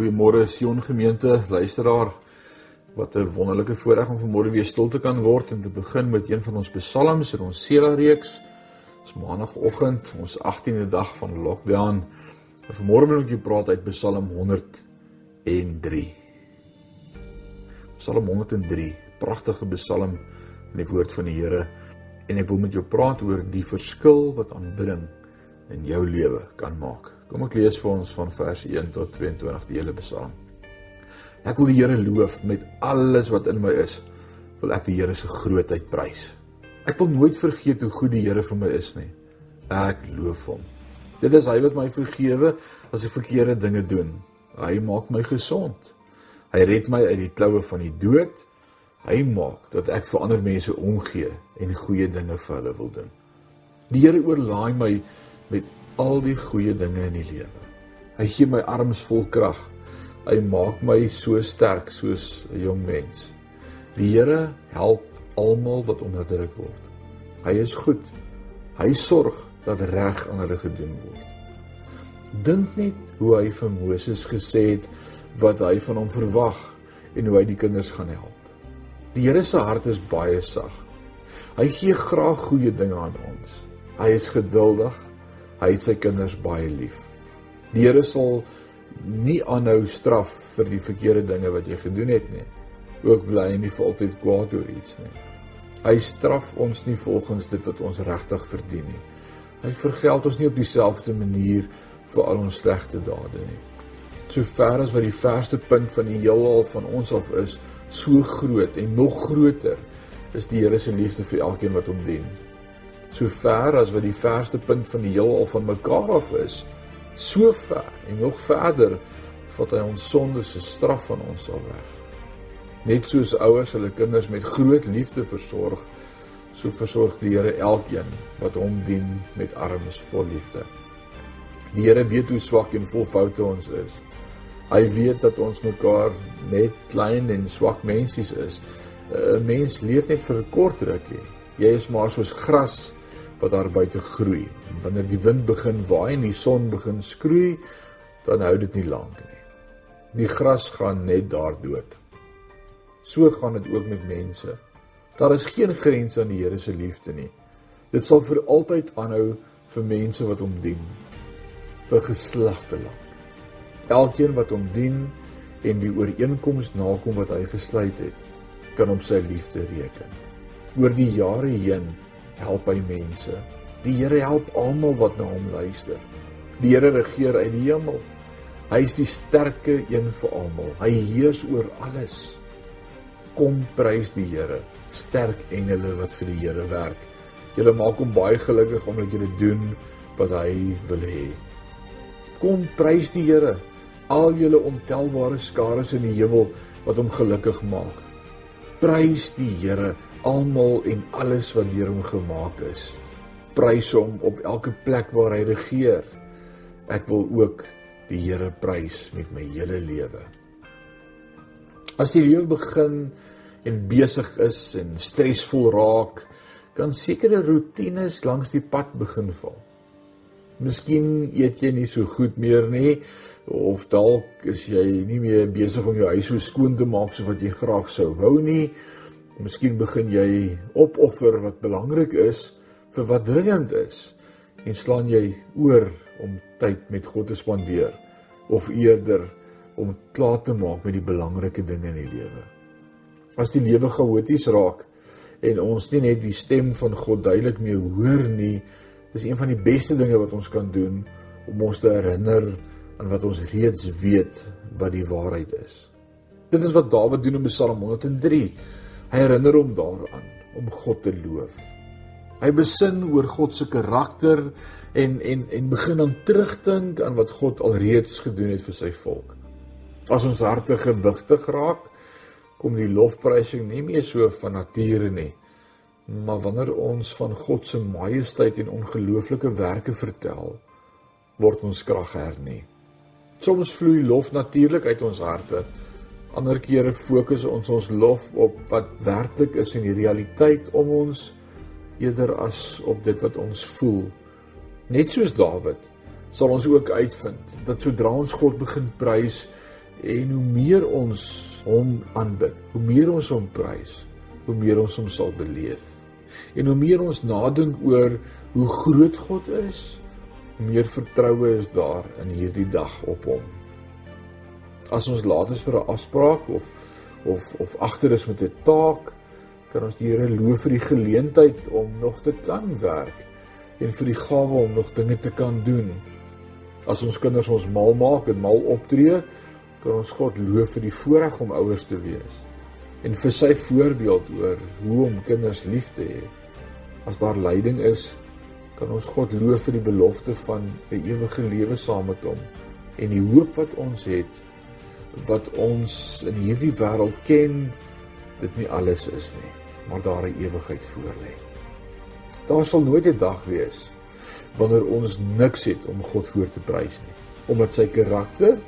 Goeiemôre Sion gemeente, luisteraar. Wat 'n wonderlike voorreg om vanmôre weer stil te kan word en te begin met een van ons psalms in ons Sela reeks. Dis maandagooggend, ons 18de dag van lockdown. En vanmôre wil ek jou praat uit Psalm 103. Psalm 103, pragtige psalm in die woord van die Here. En ek wil met jou praat oor die verskil wat aanbidding in jou lewe kan maak. Kom ek lees vir ons van vers 1 tot 22 die hele Psalm. Ek wil die Here loof met alles wat in my is. Wil ek die Here se grootheid prys. Ek wil nooit vergeet hoe goed die Here vir my is nie. Ek loof hom. Dit is hy wat my vergewe as ek verkeerde dinge doen. Hy maak my gesond. Hy red my uit die kloue van die dood. Hy maak dat ek vir ander mense omgee en goeie dinge vir hulle wil doen. Die Here oorlaai my met al die goeie dinge in die lewe. Hy gee my arms vol krag. Hy maak my so sterk soos 'n jong mens. Die Here help almal wat onderdruk word. Hy is goed. Hy sorg dat reg aan hulle gedoen word. Dink net hoe hy vir Moses gesê het wat hy van hom verwag en hoe hy die kinders gaan help. Die Here se hart is baie sag. Hy gee graag goeie dinge aan ons. Hy is geduldig hy het sy kinders baie lief. Die Here sal nie aanhou straf vir die verkeerde dinge wat jy gedoen het nie. Ook bly hy nie vir altyd kwaad oor iets nie. Hy straf ons nie volgens dit wat ons regtig verdien nie. Hy vergeld ons nie op dieselfde manier vir al ons slegte dade nie. So ver as wat die verste punt van die heelal van ons af is, so groot en nog groter is die Here se liefde vir elkeen wat hom dien so ver as wat die verste punt van die heelal van mekaar af is, so ver en nog verder vat hy ons sondes se straf van ons al weg. Net soos ouers hulle kinders met groot liefde versorg, so versorg die Here elkeen wat hom dien met arms vol liefde. Die Here weet hoe swak en vol foute ons is. Hy weet dat ons mekaar net klein en swak mensies is. 'n Mens leef net vir 'n kort rukkie. Jy is maar soos gras wat daar buite groei. En wanneer die wind begin waai en die son begin skroei, dan hou dit nie lank nie. Die gras gaan net daar dood. So gaan dit ook met mense. Daar is geen grens aan die Here se liefde nie. Dit sal vir altyd aanhou vir mense wat hom dien vir geslagte lank. Elkeen wat hom dien en die ooreenkoms nakom wat hy gesluit het, kan op sy liefde reken. Oor die jare heen help hy mense. Die Here help almal wat na hom luister. Die Here regeer uit die hemel. Hy is die sterke een vir almal. Hy heers oor alles. Kom prys die Here, sterk engele wat vir die Here werk. Julle maak hom baie gelukkig omdat julle doen wat hy wil hê. Kom prys die Here, al julle ontelbare skares in die hemel wat hom gelukkig maak. Prys die Here almal en alles wat deur hom gemaak is. Prys hom op elke plek waar hy regeer. Ek wil ook die Here prys met my hele lewe. As die lewe begin en besig is en stresvol raak, kan sekere rotines langs die pad begin val. Miskien eet jy nie so goed meer nie of dalk is jy nie meer besig om jou huis so skoon te maak so wat jy graag sou wou nie Miskien begin jy opoffer wat belangrik is vir wat dringend is en slaan jy oor om tyd met God te spandeer of eerder om klaar te maak met die belangrike dinge in die lewe. As die lewe chaoties raak en ons nie net die stem van God duidelik meer hoor nie, is een van die beste dinge wat ons kan doen om ons te herinner aan wat ons reeds weet wat die waarheid is. Dit is wat Dawid doen in Psalm 103. Hy herinner hom daaraan om God te loof. Hy besin oor God se karakter en en en begin dan terugdink aan wat God alreeds gedoen het vir sy volk. As ons harte gewigtig raak, kom die lofprysing nie meer so van nature nie, maar wanneer ons van God se majesteit en ongelooflike werke vertel, word ons krag hernie. Soms vloei lof natuurlik uit ons harte, Ander kere fokus ons ons lof op wat werklik is in die realiteit om ons eerder as op dit wat ons voel. Net soos Dawid sal ons ook uitvind dat sodra ons God begin prys En hoe meer ons hom aanbid, hoe meer ons hom prys, hoe meer ons hom sal beleef. En hoe meer ons nadink oor hoe groot God is, hoe meer vertroue is daar in hierdie dag op hom. As ons laat is vir 'n afspraak of of of agter is met 'n taak, kan ons die Here loof vir die geleentheid om nog te kan werk en vir die gawe om nog dinge te kan doen. As ons kinders ons mal maak en mal optree, kan ons God loof vir die voorreg om ouers te wees en vir sy voorbeeld oor hoe om kinders lief te hê. As daar lyding is, kan ons God loof vir die belofte van 'n ewige lewe saam met hom en die hoop wat ons het wat ons in hierdie wêreld ken dit nie alles is nie maar daar 'n ewigheid voor lê. Daar sal nooit 'n dag wees wanneer ons niks het om God voor te prys nie omdat sy karakter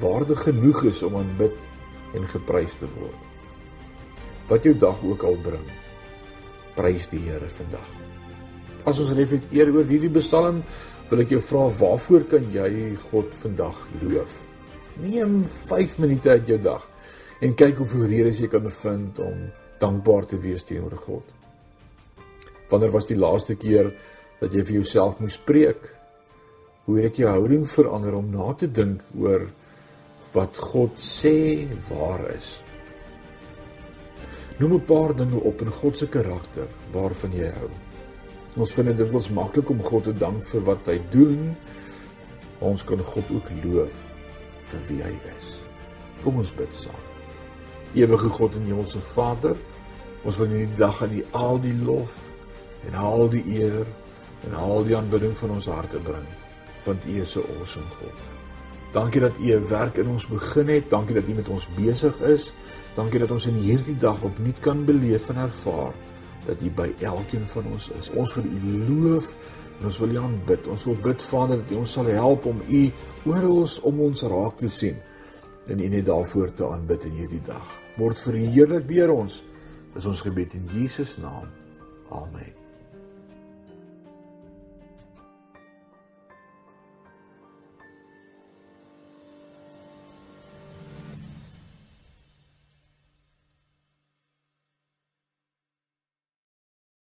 waardig genoeg is om aanbid en geprys te word. Wat jou dag ook al bring, prys die Here vandag. As ons reflekteer oor hierdie Psalm, wil ek jou vra waarvoor kan jy God vandag loof? Neem 5 minute uit jou dag en kyk hoeveel redes jy kan vind om dankbaar te wees teenoor God. Wanneer was die laaste keer dat jy vir jouself moes preek? Hoe het jou houding verander om na te dink oor wat God sê waar is? Noem 'n paar dinge op in God se karakter waarvan jy hou. Ons vind dit dikwels maklik om God te dank vir wat hy doen. Ons kan God ook loof vir wie hy is. Kom ons bid saam. Ewige God en Hemelse Vader, ons wil hierdie dag aan U al die lof en al die eer en al die aanbidding van ons harte bring, want U is 'n awesome God. Dankie dat U 'n werk in ons begin het. Dankie dat U met ons besig is. Dankie dat ons in hierdie dag opnuut kan beleef en ervaar dat U by elkeen van ons is. Ons wil U loof en ons wil U aanbid. Ons wil bid Vader dat U ons sal help om U oral om ons raak te sien en U net daarvoor te aanbid in hierdie dag. Word verheerlik deur ons. Dis ons gebed in Jesus naam. Amen.